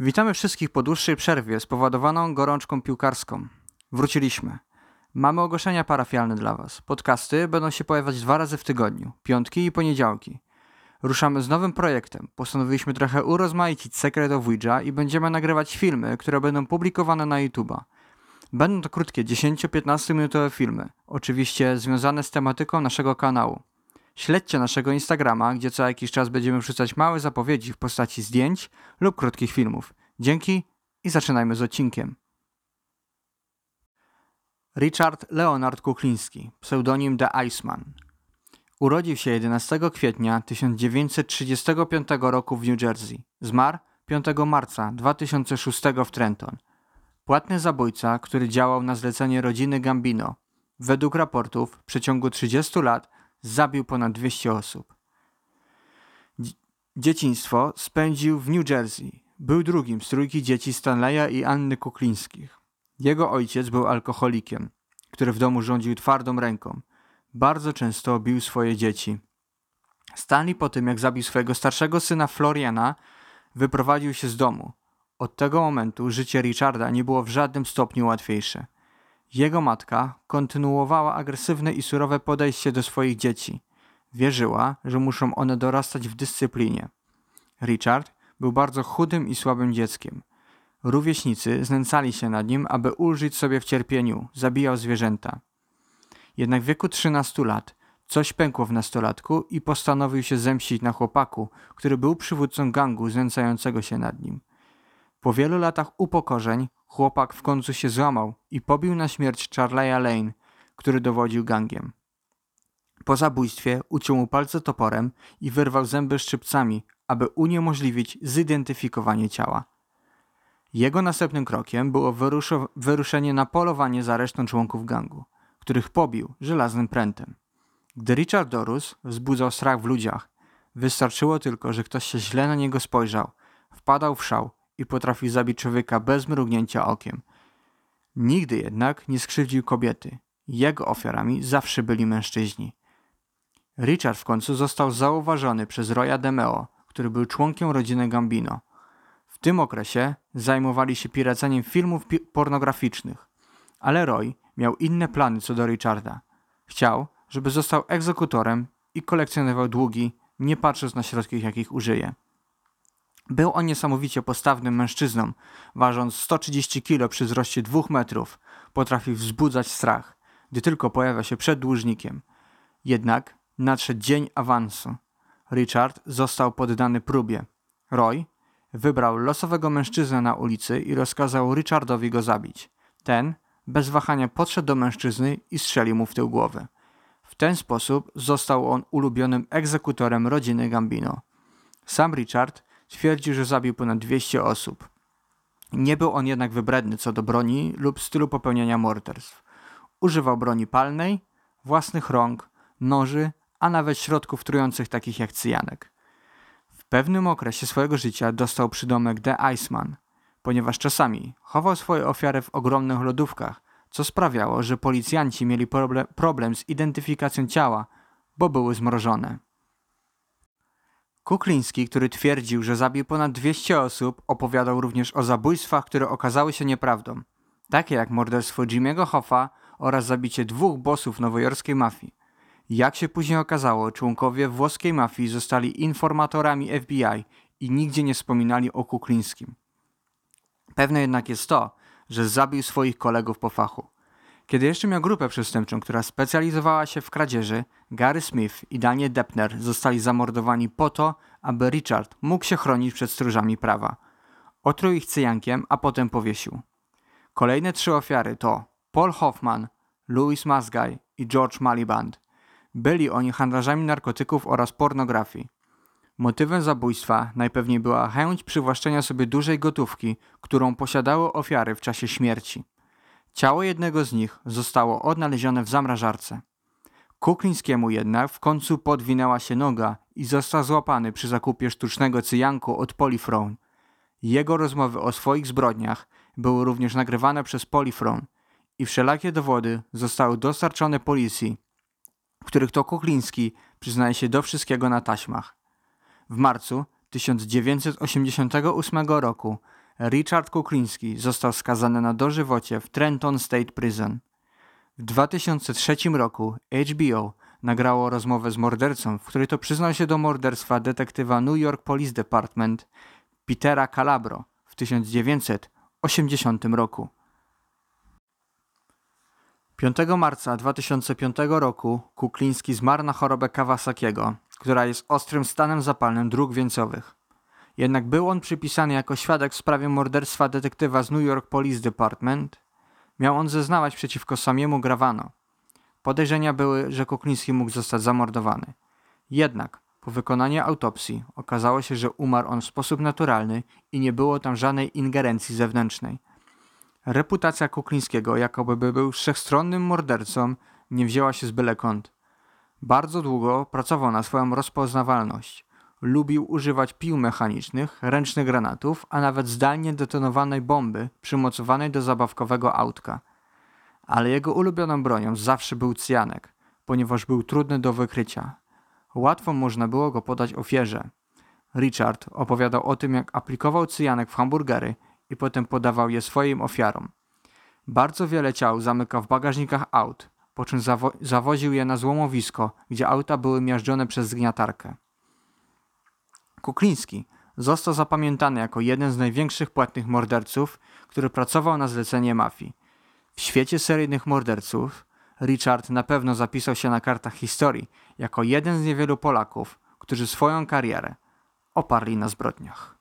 Witamy wszystkich po dłuższej przerwie spowodowaną gorączką piłkarską. Wróciliśmy. Mamy ogłoszenia parafialne dla Was. Podcasty będą się pojawiać dwa razy w tygodniu, piątki i poniedziałki. Ruszamy z nowym projektem. Postanowiliśmy trochę urozmaicić sekret of Ouija i będziemy nagrywać filmy, które będą publikowane na YouTube'a. Będą to krótkie 10-15 minutowe filmy, oczywiście związane z tematyką naszego kanału. Śledźcie naszego Instagrama, gdzie co jakiś czas będziemy wrzucać małe zapowiedzi w postaci zdjęć lub krótkich filmów. Dzięki i zaczynajmy z odcinkiem. Richard Leonard Kukliński, pseudonim The Iceman. Urodził się 11 kwietnia 1935 roku w New Jersey. Zmarł 5 marca 2006 w Trenton. Płatny zabójca, który działał na zlecenie rodziny Gambino. Według raportów w przeciągu 30 lat zabił ponad 200 osób. Dzieciństwo spędził w New Jersey. Był drugim z trójki dzieci Stanleya i Anny Kuklińskich. Jego ojciec był alkoholikiem, który w domu rządził twardą ręką. Bardzo często bił swoje dzieci. Stanley po tym, jak zabił swojego starszego syna Floriana, wyprowadził się z domu. Od tego momentu życie Richarda nie było w żadnym stopniu łatwiejsze. Jego matka kontynuowała agresywne i surowe podejście do swoich dzieci. Wierzyła, że muszą one dorastać w dyscyplinie. Richard był bardzo chudym i słabym dzieckiem. Rówieśnicy znęcali się nad nim, aby ulżyć sobie w cierpieniu, zabijał zwierzęta. Jednak w wieku 13 lat coś pękło w nastolatku i postanowił się zemścić na chłopaku, który był przywódcą gangu znęcającego się nad nim. Po wielu latach upokorzeń chłopak w końcu się złamał i pobił na śmierć Charlie'a Lane, który dowodził gangiem. Po zabójstwie uciął mu palce toporem i wyrwał zęby szczypcami, aby uniemożliwić zidentyfikowanie ciała. Jego następnym krokiem było wyruszenie na polowanie za resztą członków gangu, których pobił żelaznym prętem. Gdy Richard dorósł, wzbudzał strach w ludziach. Wystarczyło tylko, że ktoś się źle na niego spojrzał, wpadał w szał i potrafił zabić człowieka bez mrugnięcia okiem. Nigdy jednak nie skrzywdził kobiety. Jego ofiarami zawsze byli mężczyźni. Richard w końcu został zauważony przez Roya Demeo, który był członkiem rodziny Gambino. W tym okresie zajmowali się piraceniem filmów pi pornograficznych, ale Roy miał inne plany co do Richarda. Chciał, żeby został egzekutorem i kolekcjonował długi, nie patrząc na środki, jakich użyje. Był on niesamowicie postawnym mężczyzną, ważąc 130 kg przy wzroście 2 metrów. Potrafił wzbudzać strach, gdy tylko pojawia się przed dłużnikiem. Jednak nadszedł dzień awansu. Richard został poddany próbie. Roy wybrał losowego mężczyznę na ulicy i rozkazał Richardowi go zabić. Ten bez wahania podszedł do mężczyzny i strzelił mu w tył głowy. W ten sposób został on ulubionym egzekutorem rodziny Gambino. Sam Richard twierdził, że zabił ponad 200 osób. Nie był on jednak wybredny co do broni lub stylu popełniania morderstw. Używał broni palnej, własnych rąk, noży, a nawet środków trujących takich jak cyjanek. W pewnym okresie swojego życia dostał przydomek The Iceman, ponieważ czasami chował swoje ofiary w ogromnych lodówkach, co sprawiało, że policjanci mieli problem z identyfikacją ciała, bo były zmrożone. Kukliński, który twierdził, że zabił ponad 200 osób, opowiadał również o zabójstwach, które okazały się nieprawdą, takie jak morderstwo Jimmy'ego Hoffa oraz zabicie dwóch bossów nowojorskiej mafii. Jak się później okazało, członkowie włoskiej mafii zostali informatorami FBI i nigdzie nie wspominali o Kuklińskim. Pewne jednak jest to, że zabił swoich kolegów po fachu. Kiedy jeszcze miał grupę przestępczą, która specjalizowała się w kradzieży, Gary Smith i Daniel Deppner zostali zamordowani po to, aby Richard mógł się chronić przed stróżami prawa. Otruł ich cyjankiem, a potem powiesił. Kolejne trzy ofiary to Paul Hoffman, Louis Masgay i George Maliband. Byli oni handlarzami narkotyków oraz pornografii. Motywem zabójstwa najpewniej była chęć przywłaszczenia sobie dużej gotówki, którą posiadały ofiary w czasie śmierci. Ciało jednego z nich zostało odnalezione w zamrażarce. Kuklińskiemu jednak w końcu podwinęła się noga i został złapany przy zakupie sztucznego cyjanku od Polifron. Jego rozmowy o swoich zbrodniach były również nagrywane przez Polifron i wszelakie dowody zostały dostarczone policji, w których to Kukliński przyznaje się do wszystkiego na taśmach. W marcu 1988 roku Richard Kukliński został skazany na dożywocie w Trenton State Prison. W 2003 roku HBO nagrało rozmowę z mordercą, w której to przyznał się do morderstwa detektywa New York Police Department Petera Calabro w 1980 roku. 5 marca 2005 roku Kukliński zmarł na chorobę Kawasakiego, która jest ostrym stanem zapalnym dróg wieńcowych. Jednak był on przypisany jako świadek w sprawie morderstwa detektywa z New York Police Department. Miał on zeznawać przeciwko samiemu Gravano. Podejrzenia były, że Kukliński mógł zostać zamordowany. Jednak po wykonaniu autopsji okazało się, że umarł on w sposób naturalny i nie było tam żadnej ingerencji zewnętrznej. Reputacja Kuklińskiego, jakoby by był wszechstronnym mordercą, nie wzięła się z byle kąt. Bardzo długo pracował na swoją rozpoznawalność. Lubił używać pił mechanicznych, ręcznych granatów, a nawet zdalnie detonowanej bomby przymocowanej do zabawkowego autka. Ale jego ulubioną bronią zawsze był cyjanek, ponieważ był trudny do wykrycia. Łatwo można było go podać ofierze. Richard opowiadał o tym, jak aplikował cyjanek w hamburgery i potem podawał je swoim ofiarom. Bardzo wiele ciał zamykał w bagażnikach aut, po czym zawo zawoził je na złomowisko, gdzie auta były miażdżone przez zgniatarkę. Kukliński został zapamiętany jako jeden z największych płatnych morderców, który pracował na zlecenie mafii. W świecie seryjnych morderców Richard na pewno zapisał się na kartach historii jako jeden z niewielu Polaków, którzy swoją karierę oparli na zbrodniach.